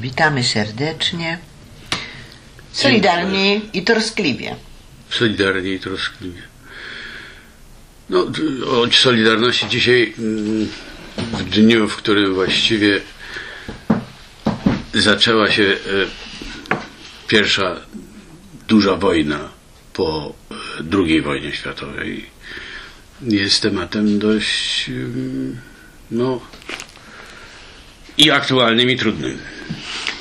Witamy serdecznie. Solidarnie i troskliwie. Solidarnie i troskliwie. No, o Solidarności dzisiaj, mm, w dniu, w którym właściwie zaczęła się e, pierwsza duża wojna po e, II wojnie światowej, jest tematem dość, mm, no, i aktualnym, i trudnym.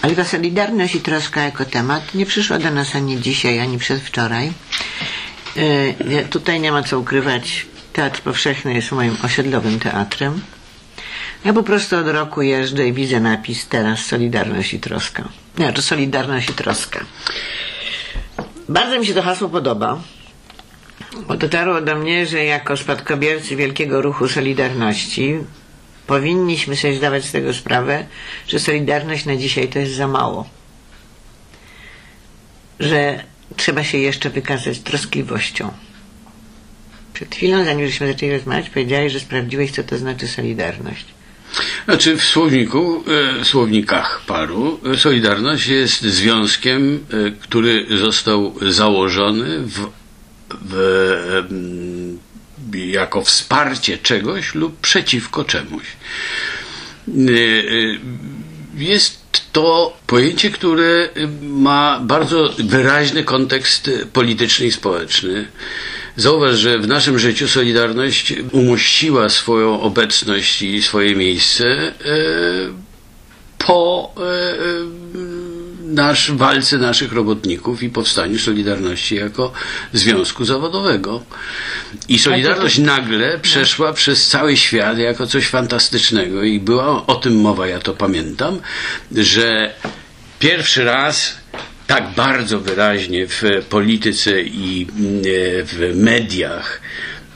Ale ta solidarność i troska jako temat nie przyszła do nas ani dzisiaj, ani przedwczoraj. Yy, tutaj nie ma co ukrywać. Teatr Powszechny jest moim osiedlowym teatrem. Ja po prostu od roku jeżdżę i widzę napis teraz Solidarność i troska. Nie, to Solidarność i troska. Bardzo mi się to hasło podoba, bo dotarło do mnie, że jako spadkobiercy Wielkiego Ruchu Solidarności powinniśmy sobie zdawać z tego sprawę, że Solidarność na dzisiaj to jest za mało. Że trzeba się jeszcze wykazać troskliwością. Przed chwilą, zanim żeśmy zaczęli rozmawiać, powiedziałeś, że sprawdziłeś, co to znaczy Solidarność. Znaczy w słowniku, e, słownikach paru e, Solidarność jest związkiem, e, który został założony w, w, jako wsparcie czegoś lub przeciwko czemuś. E, e, Jest to pojęcie, które ma bardzo wyraźny kontekst polityczny i społeczny. Zauważ, że w naszym życiu Solidarność umościła swoją obecność i swoje miejsce e, po nasz walce naszych robotników i powstaniu Solidarności jako związku zawodowego. I Solidarność nagle przeszła przez cały świat jako coś fantastycznego i była o tym mowa, ja to pamiętam, że pierwszy raz tak bardzo wyraźnie w polityce i e, w mediach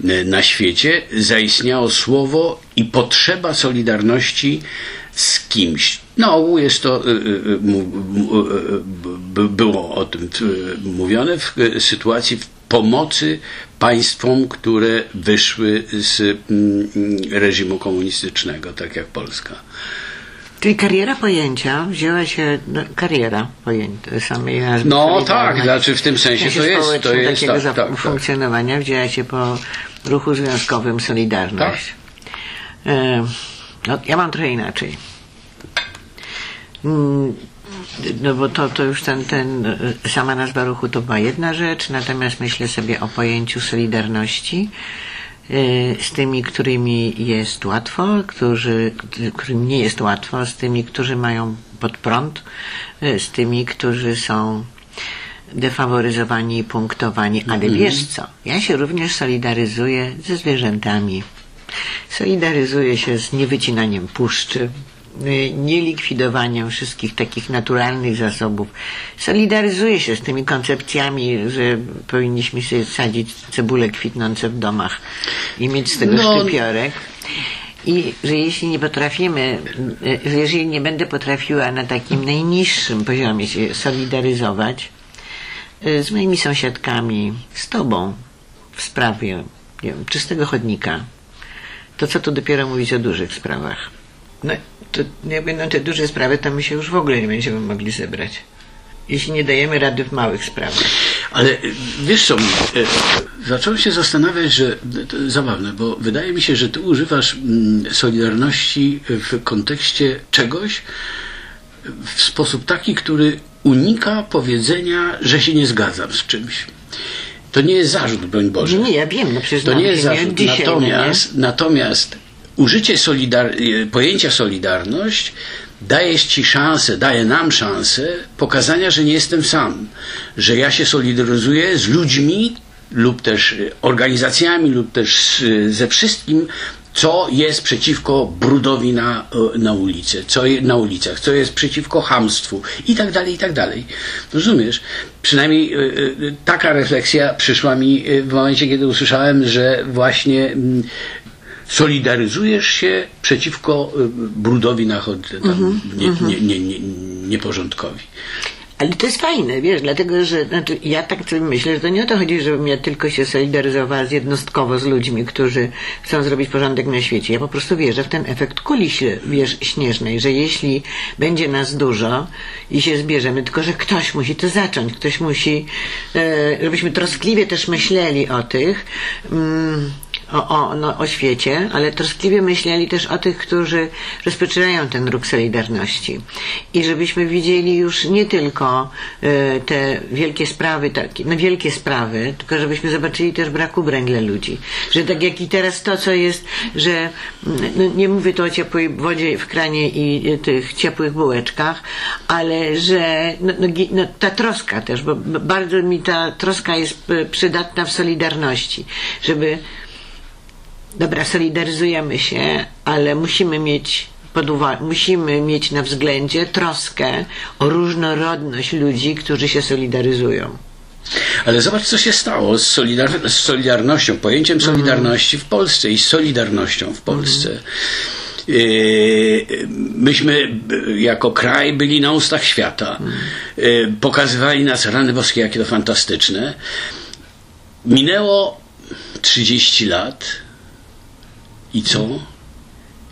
e, na świecie zaistniało słowo i potrzeba solidarności z kimś. No, jest to, y, y, y, było o tym mówione w sytuacji pomocy państwom, które wyszły z mm, reżimu komunistycznego, tak jak Polska. Czyli kariera pojęcia wzięła się, no, kariera pojęcia samej nazwy No tak, znaczy w tym sensie to jest, to jest takiego tak, tak, tak. funkcjonowania wzięła się po ruchu związkowym Solidarność. E, no, ja mam trochę inaczej. Mm, No bo to, to już ten, ten, e, sama nazwa ruchu to była jedna rzecz, natomiast myślę sobie o pojęciu Solidarności e, z tymi, którymi jest łatwo, którzy, którym nie jest łatwo, z tymi, którzy mają pod prąd, e, z tymi, którzy są defaworyzowani i punktowani. Ale wiesz co, ja się również solidaryzuję ze zwierzętami. Solidaryzuję się z niewycinaniem puszczy, y, nielikwidowaniem wszystkich takich naturalnych zasobów. Solidaryzuję się z tymi koncepcjami, że powinniśmy sobie sadzić cebule kwitnące w domach i mieć z tego No. szczypiorek. I że jeśli nie potrafimy, y, że jeżeli nie będę potrafiła na takim najniższym poziomie się solidaryzować y, z moimi sąsiadkami, z tobą w sprawie nie wiem, czystego chodnika, to co tu dopiero mówić o dużych sprawach? No, to jak będą te duże sprawy, to my się już w ogóle nie będziemy mogli zebrać. Jeśli nie dajemy rady w małych sprawach. Ale y, wiesz co, y, zacząłem się zastanawiać, że to zabawne, bo wydaje mi się, że ty używasz mm, solidarności w kontekście czegoś w sposób taki, który unika powiedzenia, że się nie zgadzam z czymś. To nie jest zarzut, broń Boże. Nie, ja wiem, no przecież To nie jest zarzut. no natomiast, natomiast użycie solidar- e, pojęcia solidarność daje ci szansę, daje nam szansę pokazania, że nie jestem sam, że ja się solidaryzuję z ludźmi lub też e, organizacjami lub też e, ze wszystkim, co jest przeciwko brudowi na, na ulicy, co na ulicach, co jest przeciwko hamstwu i tak dalej, i tak dalej. Rozumiesz? Przynajmniej taka refleksja przyszła mi w momencie, kiedy usłyszałem, że właśnie mm, solidaryzujesz się przeciwko e, brudowi na chodze, tam, nie, nie, nie, nie, nieporządkowi. Ale to jest fajne, wiesz, dlatego, że znaczy, ja tak sobie myślę, że to nie o to chodzi, żebym ja tylko się solidaryzowała z jednostkowo z ludźmi, którzy chcą zrobić porządek na świecie. Ja po prostu wierzę w ten efekt kuli się, wiesz, śnieżnej, że jeśli będzie nas dużo i się zbierzemy, tylko że ktoś musi to zacząć, ktoś musi, e, żebyśmy troskliwie też myśleli o tych, mm, o, o, no, o świecie, ale troskliwie myśleli też o tych, którzy rozpoczynają ten ruch Solidarności. I żebyśmy widzieli już nie tylko e, te wielkie sprawy, takie, no wielkie sprawy, tylko żebyśmy zobaczyli też brak ubrań dla ludzi. Że tak jak i teraz to, co jest, że no, nie mówię tu o ciepłej wodzie w kranie i e, tych ciepłych bułeczkach, ale że no, no, no, ta troska też, bo bardzo mi ta troska jest e, przydatna w Solidarności, żeby Dobra, solidaryzujemy się, ale musimy mieć musimy mieć na względzie troskę o różnorodność ludzi, którzy się solidaryzują. Ale zobacz, co się stało z, solidar- z Solidarnością, pojęciem Solidarności w Polsce i z Solidarnością w Polsce. Yy, Myśmy jako kraj byli na ustach świata. Yy, Pokazywali nas rany boskie, jakie to fantastyczne. Minęło 30 lat i co?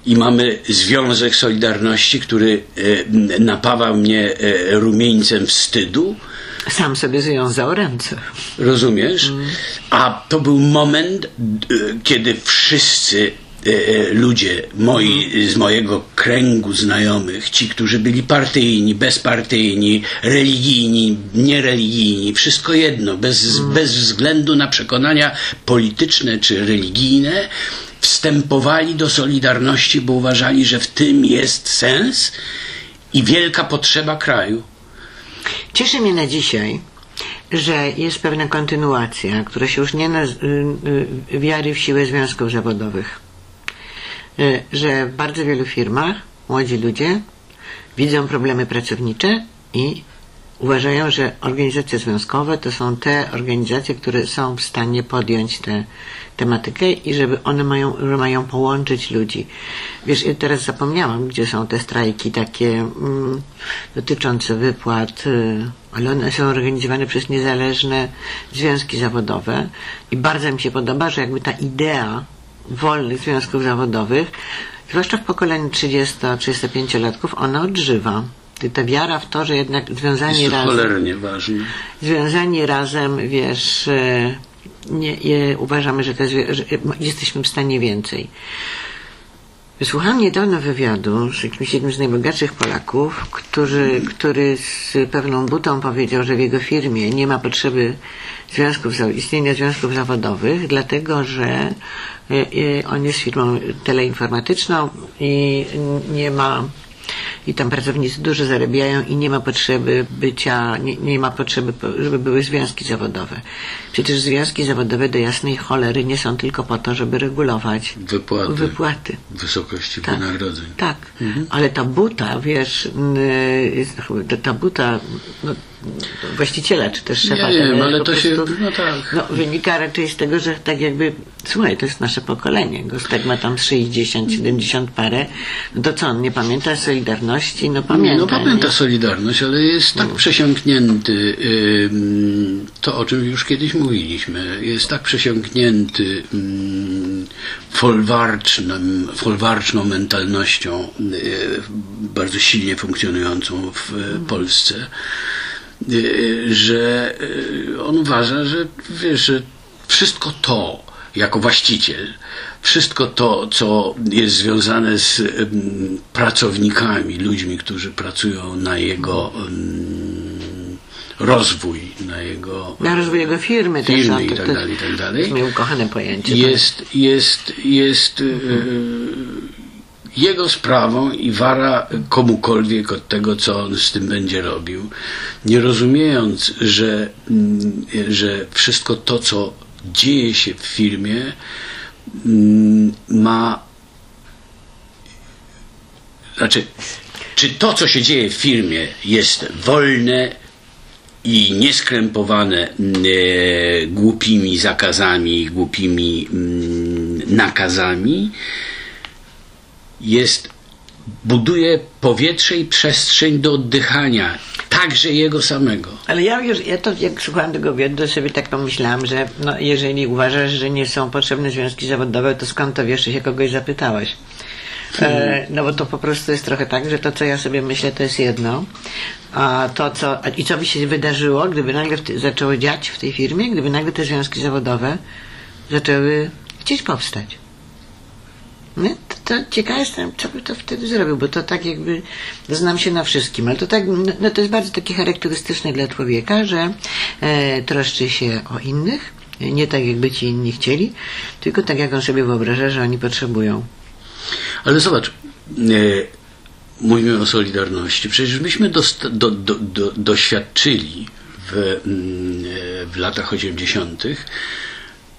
I mamy Związek Solidarności, który e, napawał mnie e, rumieńcem wstydu. Sam sobie związał ręce. Rozumiesz? A to był moment, d- kiedy wszyscy e, e, ludzie moi, z mojego kręgu znajomych, ci, którzy byli partyjni, bezpartyjni, religijni, niereligijni, wszystko jedno, bez, bez względu na przekonania polityczne czy religijne, wstępowali do Solidarności, bo uważali, że w tym jest sens i wielka potrzeba kraju. Cieszy mnie na dzisiaj, że jest pewna kontynuacja, która się już nie na wiary w siłę związków zawodowych. Y, Że w bardzo wielu firmach młodzi ludzie widzą problemy pracownicze i uważają, że organizacje związkowe to są te organizacje, które są w stanie podjąć tę tematykę i żeby one mają, że mają połączyć ludzi. Wiesz, ja teraz zapomniałam, gdzie są te strajki takie mm, dotyczące wypłat, y, ale one są organizowane przez niezależne związki zawodowe i bardzo mi się podoba, że jakby ta idea wolnych związków zawodowych, zwłaszcza w pokoleniu 30-35-latków, ona odżywa. Ta wiara w to, że jednak związani Jest razem cholernie ważne. związani razem, wiesz, e, nie, nie, uważamy, że, te, że jesteśmy w stanie więcej. Wysłuchałam niedawno wywiadu z jakimś jednym z najbogatszych Polaków, który, który z pewną butą powiedział, że w jego firmie nie ma potrzeby związków, istnienia związków zawodowych, dlatego że e, e, on jest firmą teleinformatyczną i nie ma i tam pracownicy dużo zarabiają i nie ma potrzeby bycia, nie, nie ma potrzeby, po- żeby były związki zawodowe. Przecież związki zawodowe do jasnej cholery nie są tylko po to, żeby regulować Wypłaty. wypłaty. Wysokości Tak. wynagrodzeń. Tak, ale ta buta, wiesz, ta- ta buta no, właściciela, czy też szefa Nie wiem, tele- ale to się- prostu, no tak. No, wynika raczej z tego, że tak jakby, słuchaj, to jest nasze pokolenie. Gostek ma tam 60, 70 parę, no to co, on nie pamięta Solidarności? No pamięta. no pamięta nie? Solidarność, ale jest tak przesiąknięty ym, to, o czym już kiedyś mówiliśmy, jest tak przesiąknięty ym, folwarcznym, folwarczną mentalnością y, bardzo silnie funkcjonującą w y, Polsce, y, że on uważa, że wiesz, że wszystko to jako właściciel, wszystko to, co jest związane z pracownikami, ludźmi, którzy pracują na jego rozwój, na jego Na rozwój jego firmy, też. firmy no, i to- tak to- dalej, i tak To dalej. moje ukochane pojęcie. Jest, jest, jest e, jego sprawą i wara komukolwiek od tego, co on z tym będzie robił, nie rozumiejąc, że, mm, że wszystko to, co dzieje się w firmie, mm, ma znaczy, czy to, co się dzieje w firmie, jest wolne i nieskrępowane mm, e, głupimi zakazami, głupimi mm, nakazami, jest buduje powietrze i przestrzeń do oddychania. także jego samego. Ale ja już, ja to jak słuchałam tego wywiadu, to sobie tak pomyślałam, że no, jeżeli uważasz, że nie są potrzebne związki zawodowe, to skąd to wiesz, czy się kogoś zapytałeś? E, no bo to po prostu jest trochę tak, że to, co ja sobie myślę, to jest jedno, a to, co, i co by się wydarzyło, gdyby nagle ty, zaczęło dziać w tej firmie, gdyby nagle te związki zawodowe zaczęły chcieć powstać. Nie? To, to ciekawe jestem, co by to wtedy zrobił, bo to tak jakby znam się na wszystkim, ale to tak, no, no to jest bardzo takie charakterystyczne dla człowieka, że e, troszczy się o innych, nie tak jakby ci inni chcieli, tylko tak jak on sobie wyobraża, że oni potrzebują. Ale zobacz, e, mówimy o Solidarności. Przecież myśmy do, do, do, doświadczyli w, mm, e, w latach 80.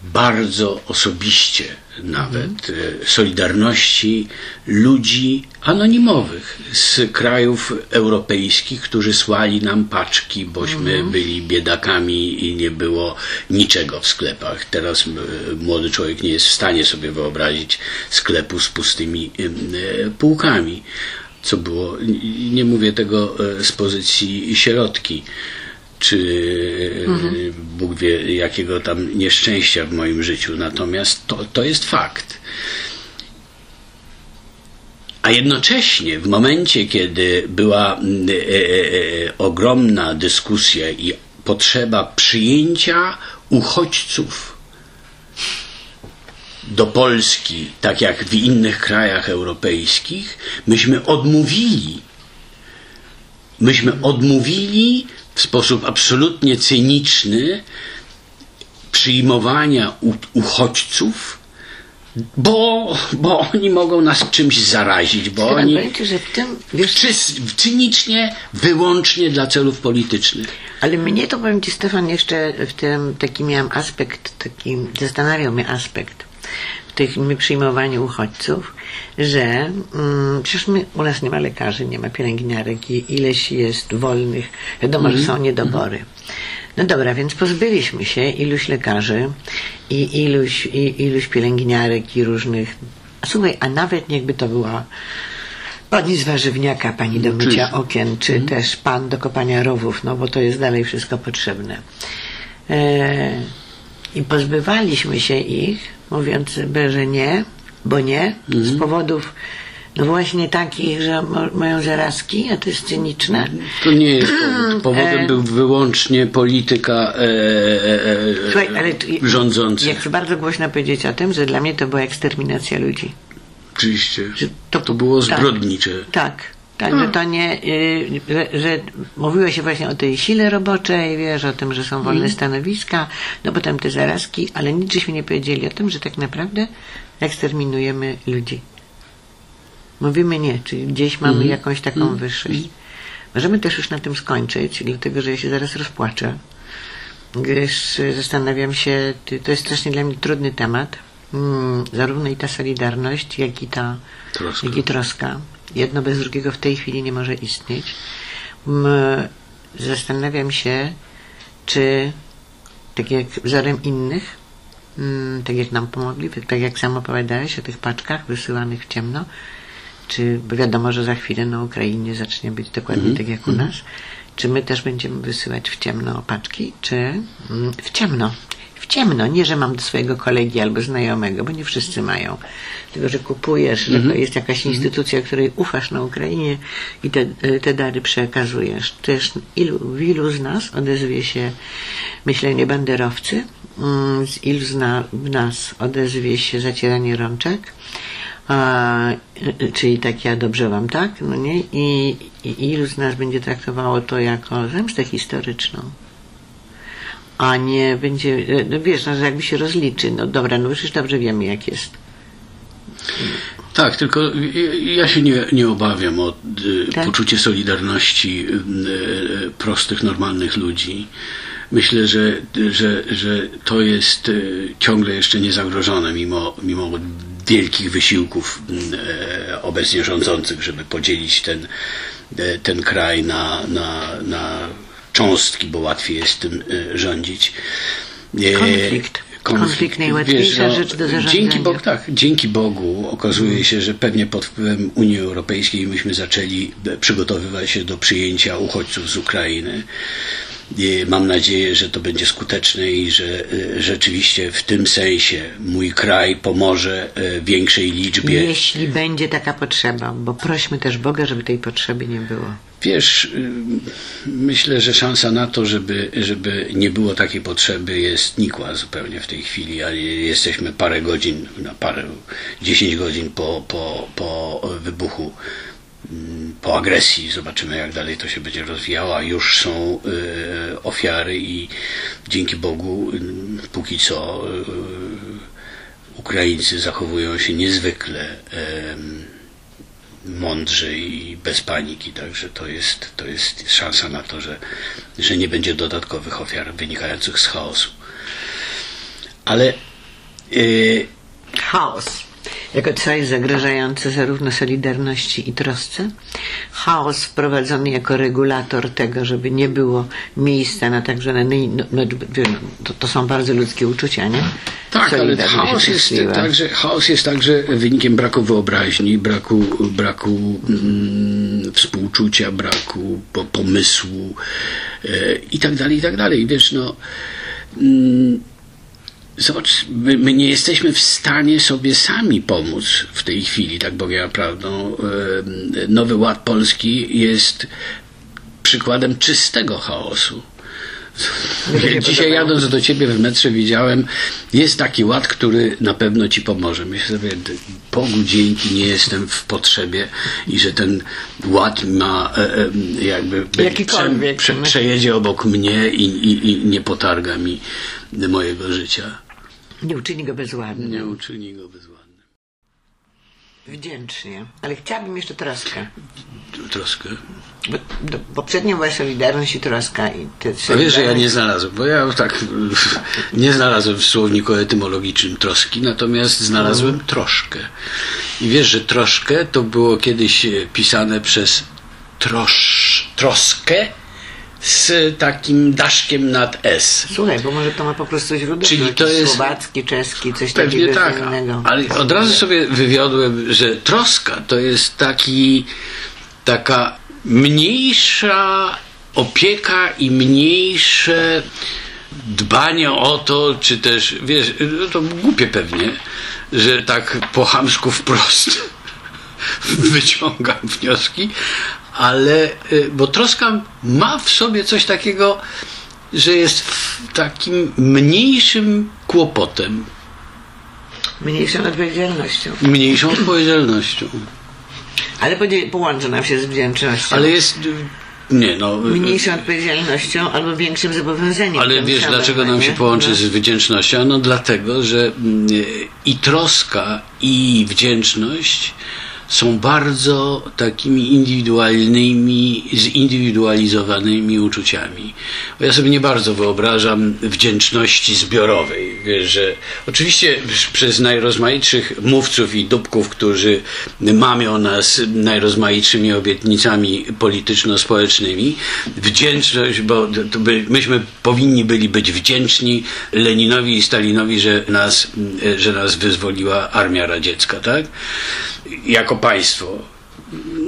bardzo osobiście nawet e, solidarności ludzi anonimowych z krajów europejskich, którzy słali nam paczki, bośmy byli biedakami i nie było niczego w sklepach. Teraz e, młody człowiek nie jest w stanie sobie wyobrazić sklepu z pustymi e, półkami. Co było, nie mówię tego z pozycji sierotki czy mhm. Bóg wie jakiego tam nieszczęścia w moim życiu. Natomiast to, to jest fakt. A jednocześnie w momencie, kiedy była e, e, e, ogromna dyskusja i potrzeba przyjęcia uchodźców do Polski, tak jak w innych krajach europejskich, myśmy odmówili. Myśmy odmówili w sposób absolutnie cyniczny przyjmowania uchodźców, bo, bo oni mogą nas czymś zarazić, bo oni że w tym, wiesz, czy, cynicznie, wyłącznie dla celów politycznych. ale mnie to powiem Ci Stefan jeszcze w tym taki miałem aspekt, taki zastanawiał mnie aspekt tym przyjmowaniu uchodźców, że mm, przecież my, u nas nie ma lekarzy, nie ma pielęgniarek i ileś jest wolnych, wiadomo, że są niedobory. No dobra, więc pozbyliśmy się iluś lekarzy i iluś, i, iluś pielęgniarek i różnych. Słuchaj, a nawet niechby to była pani z warzywniaka, pani do mycia okien, czy też pan do kopania rowów, no bo to jest dalej wszystko potrzebne. E, I pozbywaliśmy się ich, mówiąc że nie, bo nie, z powodów no właśnie takich, że mają zarazki, a to jest cyniczne. To nie jest powód. Powodem był wyłącznie polityka e, e, e, Słuchaj, ale rządzących. Ja chcę bardzo głośno powiedzieć o tym, że dla mnie to była eksterminacja ludzi. Oczywiście. Że To było tak. zbrodnicze. Tak. Tak, że to nie, y, że, że mówiło się właśnie o tej sile roboczej, wiesz, o tym, że są wolne stanowiska, no potem te zarazki, ale nic żeśmy nie powiedzieli o tym, że tak naprawdę eksterminujemy ludzi. Mówimy nie, czyli gdzieś mamy jakąś taką wyższość. Możemy też już na tym skończyć, dlatego że ja się zaraz rozpłaczę, gdyż y, zastanawiam się, to jest strasznie dla mnie trudny temat, mm, zarówno i ta solidarność, jak i ta Troska. jak i troska. Jedno bez drugiego w tej chwili nie może istnieć. Zastanawiam się, czy tak jak wzorem innych, mm, tak jak nam pomogli, tak jak sam opowiadałeś o tych paczkach wysyłanych w ciemno, czy wiadomo, że za chwilę na Ukrainie zacznie być dokładnie tak jak u nas, czy my też będziemy wysyłać w ciemno paczki, czy mm, w ciemno. W ciemno, nie, że mam do swojego kolegi albo znajomego, bo nie wszyscy mają. Tylko, że kupujesz, że to jest jakaś instytucja, której ufasz na Ukrainie i te, te dary przekazujesz. Też ilu, w ilu z nas odezwie się myślenie banderowcy, mm, z ilu z na, w nas odezwie się zacieranie rączek, a, y, czyli tak ja dobrze wam, tak? No nie? I, I ilu z nas będzie traktowało to jako zemstę historyczną? A nie będzie, no wiesz, no, że jakby się rozliczy, no dobra, no przecież dobrze wiemy jak jest. Tak, tylko ja- się nie, nie obawiam o y, Tak? poczucie solidarności y, prostych, normalnych ludzi. Myślę, że, że, że to jest ciągle jeszcze niezagrożone, mimo, mimo wielkich wysiłków obecnie rządzących, żeby podzielić ten, ten kraj na, na, na cząstki, bo łatwiej jest tym y, rządzić. Y, Konflikt. konflikt najłatwiejsza rzecz do zarządzania. Dzięki, Bogu, tak, dzięki Bogu okazuje się, że pewnie pod wpływem Unii Europejskiej myśmy zaczęli przygotowywać się do przyjęcia uchodźców z Ukrainy. Mam nadzieję, że to będzie skuteczne i że e, rzeczywiście w tym sensie mój kraj pomoże e, większej liczbie. Jeśli będzie taka potrzeba, bo prośmy też Boga, żeby tej potrzeby nie było. Wiesz, y, myślę, że szansa na to, żeby, żeby nie było takiej potrzeby jest nikła zupełnie w tej chwili, ale jesteśmy parę godzin, na parę, dziesięć godzin po, po, po wybuchu mm, po agresji. Zobaczymy, jak dalej to się będzie rozwijało. A już są y, ofiary i dzięki Bogu y, póki co Ukraińcy zachowują się niezwykle mądrze i bez paniki, także to jest, to jest szansa na to, że, że nie będzie dodatkowych ofiar wynikających z chaosu. Ale yy... chaos jako coś zagrażające zarówno Solidarności i trosce. Chaos wprowadzony jako regulator tego, żeby nie było miejsca na tak zwane, no, no, to, to są bardzo ludzkie uczucia, nie? Tak, ale chaos jest, także, chaos jest także wynikiem braku wyobraźni, braku, braku mm, współczucia, braku po, pomysłu e, i tak dalej, i tak dalej. Wiesz, no... Mm, Zobacz, my, my, nie jesteśmy w stanie sobie sami pomóc w tej chwili, tak bowiem prawdą. Nowy Ład Polski jest przykładem czystego chaosu. Dzisiaj jadąc do ciebie w metrze widziałem, jest taki ład, który na pewno ci pomoże. Myślę sobie, Bogu dzięki, nie jestem w potrzebie i że ten ład ma e, e, jakby prze, prze, przejedzie obok mnie i, i, i nie potarga mi mojego życia. Nie uczyni go bezładnym. Nie uczyni go bezładnym. Wdzięcznie. Ale chciałabym jeszcze troskę. Troskę? Bo, do, poprzednio była Solidarność i troska. I te A wiesz, że ja nie znalazłem, bo ja tak nie znalazłem w słowniku etymologicznym troski, natomiast znalazłem mm. troszkę. I wiesz, że troszkę to było kiedyś pisane przez trosz, troskę z takim daszkiem nad S. Słuchaj, bo może to ma po prostu źródło Czyli to jest słowacki, czeski, coś pewnie takiego tak, innego. Ale od razu sobie wywiodłem, że troska to jest taki taka mniejsza opieka i mniejsze dbanie o to, czy też, wiesz, no to głupie pewnie, że tak po chamsku wprost wyciągam wnioski, ale, y, bo troska ma w sobie coś takiego, że jest takim mniejszym kłopotem. Mniejszą odpowiedzialnością. Mniejszą odpowiedzialnością. Ale połączy nam się z wdzięcznością. Ale jest nie, no. Mniejszą odpowiedzialnością albo większym zobowiązaniem. Ale wiesz, samym, dlaczego nam się połączy no. z wdzięcznością? No dlatego, że mm, i troska, i wdzięczność są bardzo takimi indywidualnymi, zindywidualizowanymi uczuciami. Bo ja sobie nie bardzo wyobrażam wdzięczności zbiorowej. Wiesz, że oczywiście przez najrozmaitszych mówców i dupków, którzy mamią nas najrozmaitszymi obietnicami polityczno-społecznymi, wdzięczność, bo by, myśmy powinni byli być wdzięczni Leninowi i Stalinowi, że nas, że nas wyzwoliła armia radziecka, tak? jako państwo.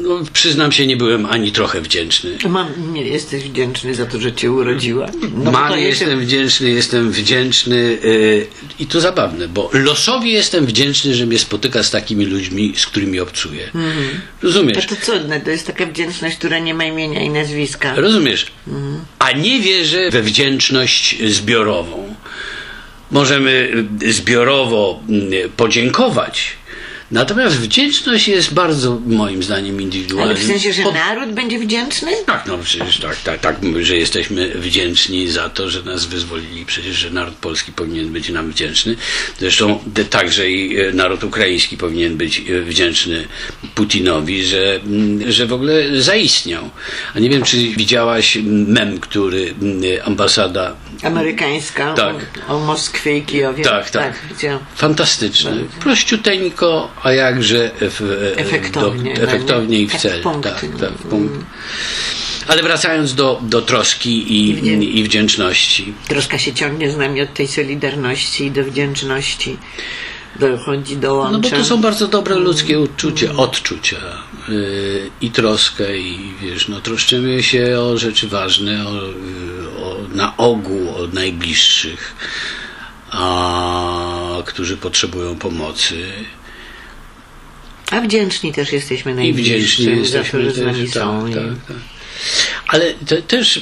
No, przyznam się, nie byłem ani trochę wdzięczny. Mam, nie jesteś wdzięczny za to, że cię urodziła? No, Mam, jestem wdzięczny, jestem wdzięczny yy, i to zabawne, bo losowi jestem wdzięczny, że mnie spotyka z takimi ludźmi, z którymi obcuję. Mhm. Rozumiesz? To, to cudne, to jest taka wdzięczność, która nie ma imienia i nazwiska. Rozumiesz? Mhm. A nie wierzę we wdzięczność zbiorową. Możemy zbiorowo mm, podziękować, Natomiast wdzięczność jest bardzo, moim zdaniem, indywidualna. Ale w sensie, że Pod... naród będzie wdzięczny? Tak, no przecież tak, tak, tak, że jesteśmy wdzięczni za to, że nas wyzwolili. Przecież, że naród polski powinien być nam wdzięczny. Zresztą także i e, naród ukraiński powinien być e, wdzięczny Putinowi, że, że w ogóle zaistniał. A nie wiem, czy widziałaś mem, który ambasada amerykańska tak. o, o Moskwie i Kijowie. Tak, tak. tak Fantastyczne. Prościuteńko, a jakże w, efektownie, do, efektownie i w cel. Tak, tak, punkt. Ale wracając do, do troski i, i wdzięczności. Troszkę się ciągnie z nami od tej solidarności i do wdzięczności. Dochodzi, dołącza. No bo to są bardzo dobre ludzkie uczucia, odczucia yy, i troskę i wiesz, no troszczymy się o rzeczy ważne, o, yy, o, na ogół o najbliższych, a, którzy potrzebują pomocy. A wdzięczni też jesteśmy I najbliższym wdzięczni za jesteśmy to, że z nami też, są. tak, tak, tak. Ale te, też,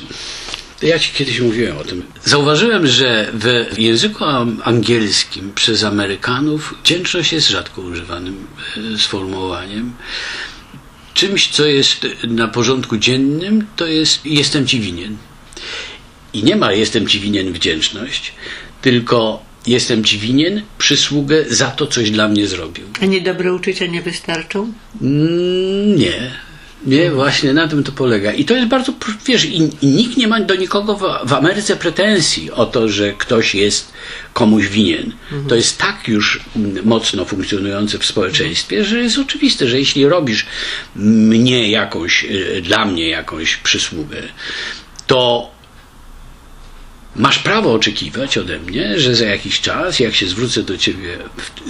ja ci kiedyś mówiłem o tym. Zauważyłem, że w języku angielskim przez Amerykanów wdzięczność jest rzadko używanym e, sformułowaniem. Czymś, co jest na porządku dziennym, to jest jestem ci winien. I nie ma jestem ci winien wdzięczność, tylko jestem ci winien przysługę za to, coś dla mnie zrobił. A niedobre uczucia nie wystarczą? Mm, Nie. Nie, właśnie na tym to polega. I to jest bardzo, wiesz, i, i nikt nie ma do nikogo w, w Ameryce pretensji o to, że ktoś jest komuś winien. To jest tak już mm, mocno funkcjonujące w społeczeństwie, że jest oczywiste, że jeśli robisz mnie jakąś, y, dla mnie jakąś przysługę, to masz prawo oczekiwać ode mnie, że za jakiś czas, jak się zwrócę do ciebie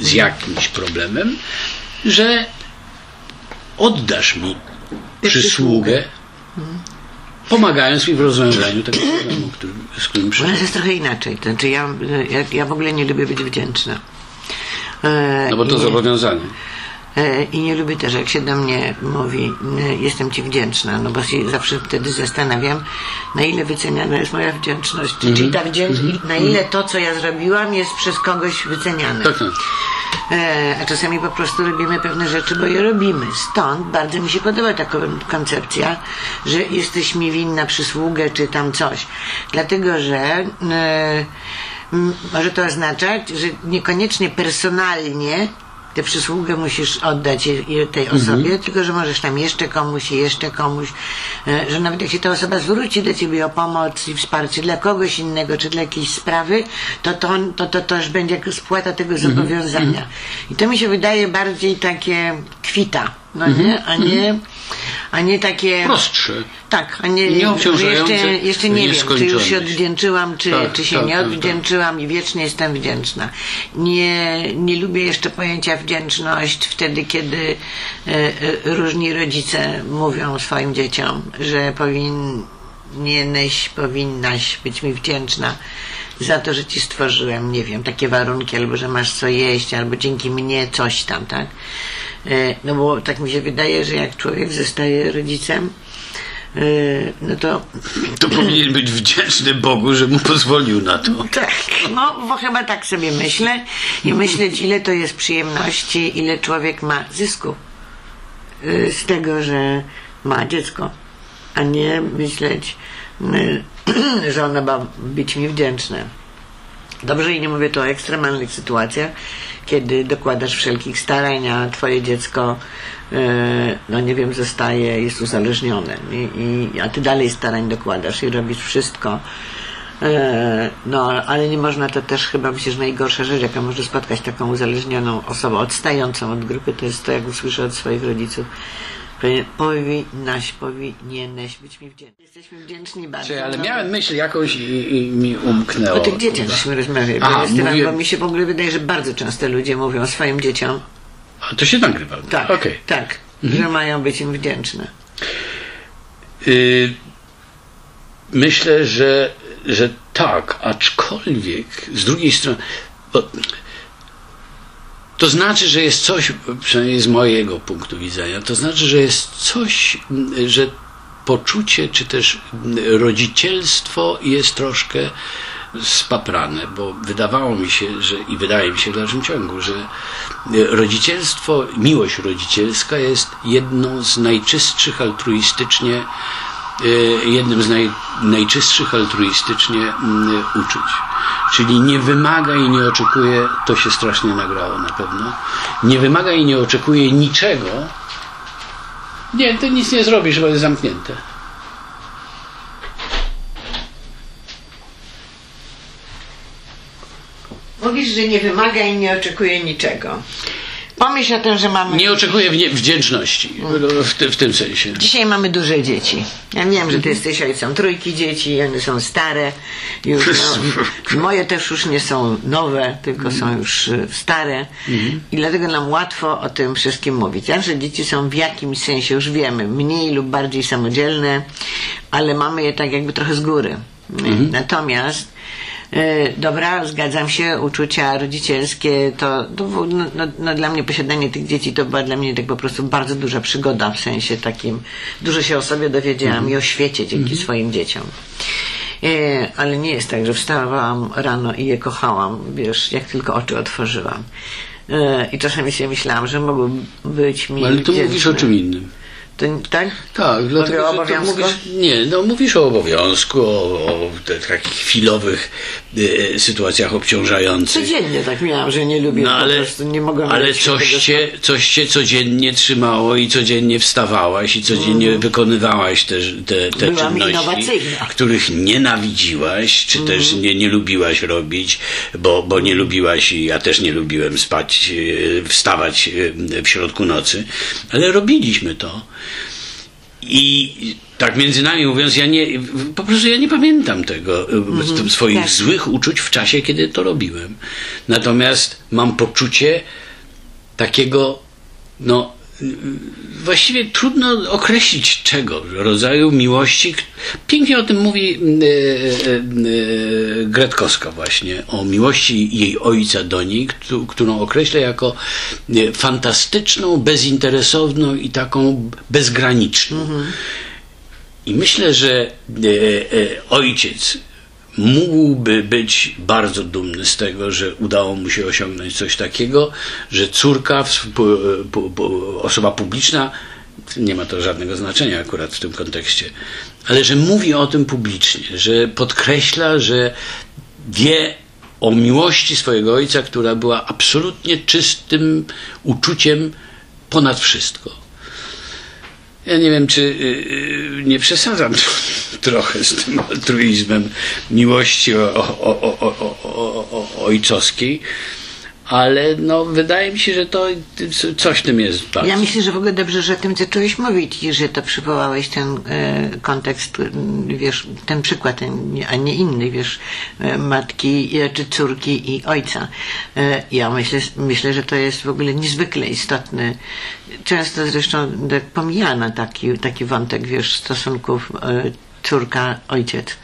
z jakimś problemem, że oddasz mi przysługę, pomagając mi w rozwiązaniu tego problemu, który, z którym U nas przyszedłem. jest trochę inaczej. To znaczy ja, ja, ja w ogóle nie lubię być wdzięczna. E, No bo to i nie- zobowiązanie. E, I nie lubię też, jak się do mnie mówi, jestem ci wdzięczna, no bo się zawsze wtedy zastanawiam, na ile wyceniana jest moja wdzięczność. Mhm. Czyli ta wdzięczność, na ile to, co ja zrobiłam, jest przez kogoś wyceniane. Tak, tak. E, a czasami po prostu robimy pewne rzeczy, bo je robimy. Stąd bardzo mi się podoba ta ko- koncepcja, że jesteś mi winna przysługę czy tam coś. Dlatego, że e, może to oznaczać, że niekoniecznie personalnie tę przysługę musisz oddać tej osobie, tylko że możesz tam jeszcze komuś i jeszcze komuś, e, że nawet jak się ta osoba zwróci do ciebie o pomoc i wsparcie dla kogoś innego, czy dla jakiejś sprawy, to to, to, to, już będzie spłata tego zobowiązania. I to mi się wydaje bardziej takie kwita, no nie? A nie, a nie takie... Prostsze. Tak, a nie, Nie jeszcze, jeszcze nie wiem, czy już się odwdzięczyłam, czy, Tak, czy się tak, nie tak, tak. odwdzięczyłam i wiecznie jestem wdzięczna. Nie, nie lubię jeszcze pojęcia wdzięczność wtedy, kiedy e, e, różni rodzice mówią swoim dzieciom, że powinieneś, powinnaś być mi wdzięczna za to, że ci stworzyłem, nie wiem, takie warunki, albo że masz co jeść, albo dzięki mnie coś tam, tak? E, No bo tak mi się wydaje, że jak człowiek zostaje rodzicem, e, no to To powinien być wdzięczny Bogu, że mu pozwolił na to. tak, no bo chyba tak sobie myślę i myśleć ile to jest przyjemności, ile człowiek ma zysku y, z tego, że ma dziecko, a nie myśleć, że ona ma być mi wdzięczna. Dobrze i nie mówię tu o ekstremalnych sytuacjach, kiedy dokładasz wszelkich starań, a twoje dziecko, e, no nie wiem, zostaje, jest uzależnione. I, i, a ty dalej starań dokładasz i robisz wszystko. E, no, ale nie można to też chyba, myślę, że najgorsza rzecz, jaka może spotkać taką uzależnioną osobę, odstającą od grupy, to jest to, jak usłyszę od swoich rodziców. Powi- Powinnaś, powinieneś być mi wdzięczny. Jesteśmy wdzięczni bardzo. Czy, ale no, miałem myśl jakąś i, i mi umknęło. o tych dzieciach żeśmy rozmawiali, Aha, Aha, Esteban, mówię- bo mi się w ogóle wydaje, że bardzo często ludzie mówią swoim dzieciom, A to się nagrywa. tak, Okej. tak, że mają być im wdzięczne. Y, myślę, że, że tak, aczkolwiek z drugiej strony. Bo, to znaczy, że jest coś, przynajmniej z mojego punktu widzenia, to znaczy, że jest coś, że poczucie, czy też rodzicielstwo jest troszkę spaprane, bo wydawało mi się, że i wydaje mi się w dalszym ciągu, że rodzicielstwo, miłość rodzicielska jest jedną z najczystszych altruistycznie, jednym z naj, najczystszych altruistycznie mm, uczuć. Czyli nie wymaga i nie oczekuje, to się strasznie nagrało na pewno, nie wymaga i nie oczekuje niczego. Nie, ty nic nie zrobisz, bo jest zamknięte. Mówisz, że nie wymaga i nie oczekuje niczego. Pomyśl o tym, że mamy... Nie oczekuję wdzięczności w, ty, w tym sensie. Dzisiaj mamy duże dzieci. Ja wiem, że ty jesteś ojcem trójki dzieci, one są stare. Już, no, moje też już nie są nowe, tylko są już y, stare. Mhm. I dlatego nam łatwo o tym wszystkim mówić. Ja, że dzieci są w jakimś sensie, już wiemy, mniej lub bardziej samodzielne, ale mamy je tak jakby trochę z góry. Mhm. Natomiast E, Dobra, zgadzam się, uczucia rodzicielskie to, to no, no, no, dla mnie posiadanie tych dzieci to była dla mnie tak po prostu bardzo duża przygoda w sensie takim, dużo się o sobie dowiedziałam i o świecie dzięki swoim dzieciom. E, ale nie jest tak, że wstawałam rano i je kochałam, wiesz, jak tylko oczy otworzyłam. E, I czasami sobie myślałam, że mogłyby być mi Ale tu mówisz o czym innym. To, tak? Tak, Mówię dlatego o obowiązku? mówisz, nie, no mówisz o obowiązku, o, o takich chwilowych e, sytuacjach obciążających. Codziennie tak miałam, że nie lubię, No ale, po prostu nie mogłam ale coś, cię, coś cię codziennie trzymało i codziennie wstawałaś i codziennie wykonywałaś te, te, te. Byłam czynności, których nienawidziłaś, czy też Mhm. nie, nie lubiłaś robić, bo, bo nie lubiłaś i ja też nie lubiłem spać, e, wstawać e, w środku nocy, ale robiliśmy to. I tak między nami mówiąc, ja nie, po prostu ja nie pamiętam tego, e, swoich tak. złych uczuć w czasie, kiedy to robiłem. Natomiast mam poczucie takiego, no, właściwie trudno określić czego, rodzaju miłości. Pięknie o tym mówi e, e, e, Gretkowska właśnie, o miłości jej ojca do niej, któ- którą określa jako fantastyczną, bezinteresowną i taką bezgraniczną. I myślę, że ojciec mógłby być bardzo dumny z tego, że udało mu się osiągnąć coś takiego, że córka, osoba publiczna, nie ma to żadnego znaczenia akurat w tym kontekście, ale że mówi o tym publicznie, że podkreśla, że wie o miłości swojego ojca, która była absolutnie czystym uczuciem ponad wszystko. Ja nie wiem, czy y, y, nie przesadzam trochę z tym altruizmem miłości o, o, o, ojcowskiej, ale no, wydaje mi się, że to coś tym jest bardzo. Ja myślę, że w ogóle dobrze, że o tym zacząłeś mówić i że to przywołałeś ten e, kontekst, m, wiesz, ten przykład, a nie inny, wiesz, e, matki e, czy córki i ojca. E, ja myślę, myślę, że to jest w ogóle niezwykle istotny. Często zresztą tak pomijano taki, taki wątek, wiesz, stosunków e, córka-ojciec.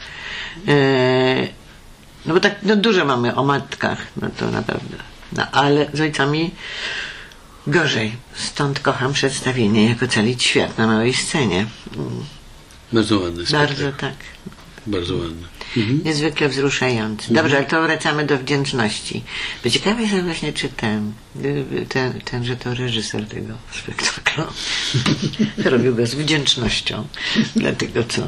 E, no bo tak no dużo mamy o matkach, no to naprawdę. No ale z ojcami gorzej. Stąd kocham przedstawienie jako calić świat na małej scenie. Mm, Bardzo ładny spektakl. Bardzo tak. Bardzo ładny. Mhm. Niezwykle wzruszający. Dobrze, ale to wracamy do wdzięczności. Bo ciekawe jest właśnie, czy ten, y, ten, ten, że to reżyser tego spektaklu robił go z wdzięcznością. Dlatego co?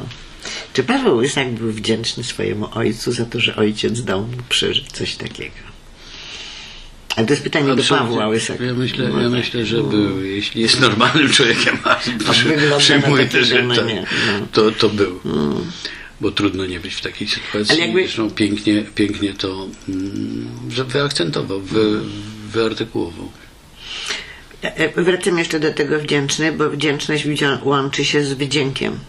Czy Paweł Łysak był wdzięczny swojemu ojcu za to, że ojciec dał mu przeżyć coś takiego? Ale to jest pytanie do. Pawła Łysaka. Ja myślę, No ja tak. myślę, że był. Jeśli jest normalnym człowiekiem, a przyjmuję takiego, że no no. to, to był. Bo trudno nie być w takiej sytuacji. Ale jakby- Zresztą pięknie, pięknie to mm, wyakcentował, wy, wyartykułował. E, Wracam jeszcze do tego wdzięczny, bo wdzięczność łączy się z wdziękiem.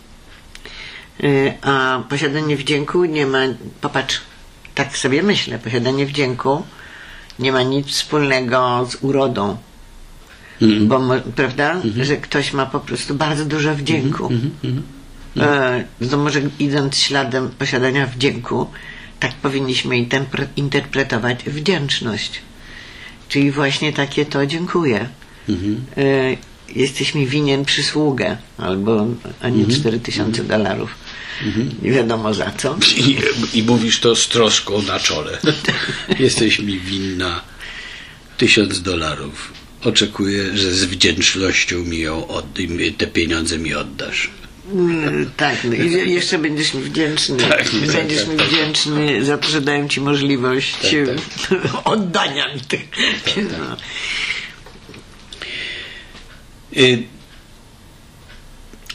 E, A posiadanie wdzięku nie ma, popatrz, tak sobie myślę, posiadanie wdzięku nie ma nic wspólnego z urodą. Mhm. Bo, prawda, że ktoś ma po prostu bardzo dużo wdzięku. Mhm, E, To może idąc śladem posiadania wdzięku, tak powinniśmy interpre- interpretować wdzięczność. Czyli właśnie takie to dziękuję. Mhm. E, Jesteś mi winien przysługę, albo a nie Mhm. 4000 dolarów. Nie wiadomo za co. I, I mówisz to z troską na czole. Jesteś mi winna tysiąc dolarów. Oczekuję, że z wdzięcznością mi ją od, te pieniądze mi oddasz. Mm, Tak, no i je- jeszcze będziesz mi wdzięczny. Tak, tak, będziesz tak, mi tak. wdzięczny za to, że dałem ci możliwość Tak, oddania mi tych. No.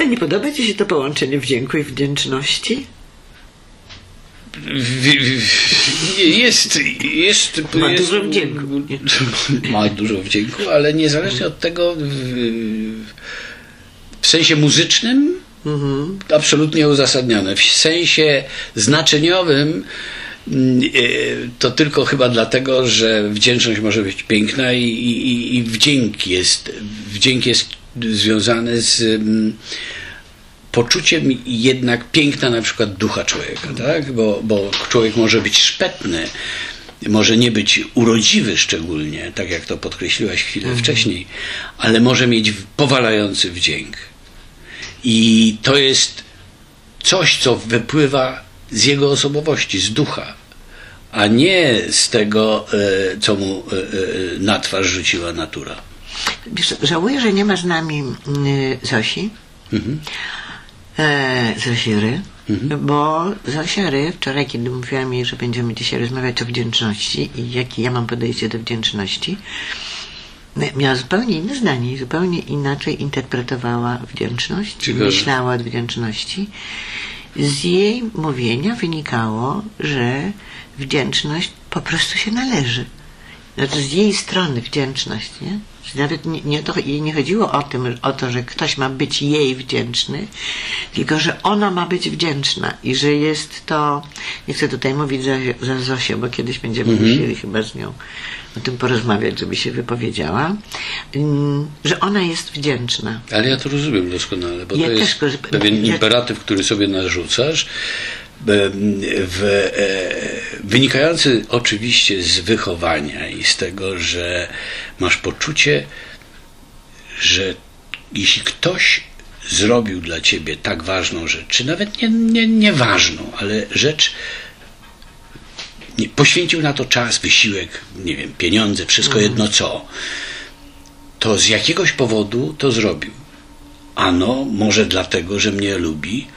A nie podoba ci się to połączenie wdzięku i wdzięczności? jest, jest, Ma jest dużo wdzięku. Ma dużo wdzięku, ale niezależnie od tego w, w sensie muzycznym Mhm. absolutnie uzasadnione. W sensie znaczeniowym mm, e, to tylko chyba dlatego, że wdzięczność może być piękna i, i, i wdzięk jest wdzięk jest związany z poczuciem jednak piękna na przykład ducha człowieka, tak? Bo, bo człowiek może być szpetny, może nie być urodziwy szczególnie, tak jak to podkreśliłaś chwilę wcześniej, ale może mieć powalający wdzięk. I to jest coś, co wypływa z jego osobowości, z ducha, a nie z tego, e, co mu e, e, na twarz rzuciła natura. Żałuję, że nie ma z nami y, Zosi. E, Zosi Ry. Bo Zosia Ry, wczoraj, kiedy mówiłam jej, że będziemy dzisiaj rozmawiać o wdzięczności i jakie ja mam podejście do wdzięczności, miała zupełnie inne zdanie i zupełnie inaczej interpretowała wdzięczność, Ciekawe. myślała o wdzięczności. Z jej mówienia wynikało, że wdzięczność po prostu się należy. Znaczy z jej strony wdzięczność, nie? Że Nawet nie, nie, to, jej nie chodziło o, tym, o to, że ktoś ma być jej wdzięczny, tylko że ona ma być wdzięczna i że jest to, nie chcę tutaj mówić za, za Zosię, bo kiedyś będziemy musieli chyba z nią o tym porozmawiać, żeby się wypowiedziała, mm, że ona jest wdzięczna. Ale ja to rozumiem doskonale, bo Ja to też jest go- pewien ja- imperatyw, który sobie narzucasz, w, e, wynikający oczywiście z wychowania i z tego, że masz poczucie, że jeśli ktoś zrobił dla ciebie tak ważną rzecz, czy nawet nie, nie, nie ważną, ale rzecz nie, poświęcił na to czas, wysiłek, nie wiem, pieniądze, wszystko jedno co, to z jakiegoś powodu to zrobił. Ano, może dlatego, że mnie lubi,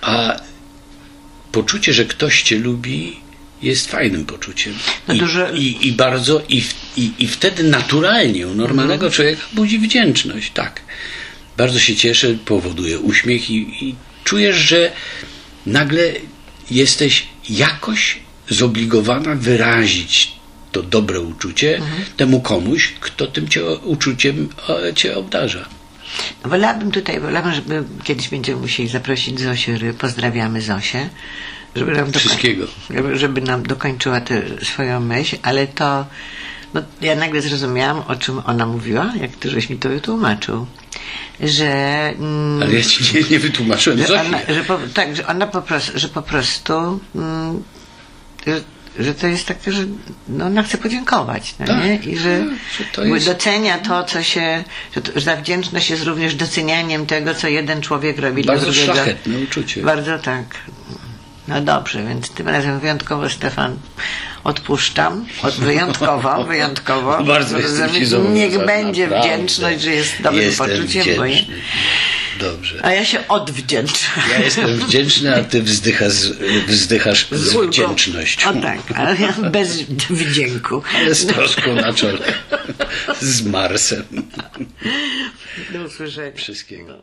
a poczucie, że ktoś cię lubi, jest fajnym poczuciem. No I, dużo- i, i bardzo, i, i, i wtedy naturalnie u normalnego człowieka budzi wdzięczność, tak. Bardzo się cieszę, powoduje uśmiech i, i czujesz, że nagle jesteś jakoś zobligowana wyrazić to dobre uczucie temu komuś, kto tym cię, uczuciem e, cię obdarza. Wolałabym tutaj, wolałabym, żeby kiedyś będziemy musieli zaprosić Zosię Ry, pozdrawiamy Zosię, żeby nam, dokoń- Wszystkiego. żeby, żeby nam dokończyła tę swoją myśl, ale to, no, ja nagle zrozumiałam, o czym ona mówiła, jak ty żeś mi to wytłumaczył, że... Mm, Ale ja ci nie, nie wytłumaczyłem że ona, że po, tak, że ona po prostu, że po prostu mm, że, że to jest takie, że no, ona chce podziękować, no, Tak, nie? I że, tak, że jest- docenia to, co się, że, to, że ta wdzięczność jest również docenianiem tego, co jeden człowiek robi Bardzo dla drugiego. szlachetne uczucie. Bardzo tak. No dobrze, więc tym razem wyjątkowo Stefan odpuszczam. Od, wyjątkowo, wyjątkowo. Bardzo jestem Niech będzie naprawdę. wdzięczność, że jest dobrym Jestem poczuciem, bo wdzięczny. Dobrze. a ja się odwdzięczam. Ja jestem wdzięczny, a ty wzdychasz, wzdychasz z ulgą. wdzięcznością. O tak, ale ja bez wdzięku. Ale z troską na czole. Z Marsem. Do usłyszenia. Wszystkiego.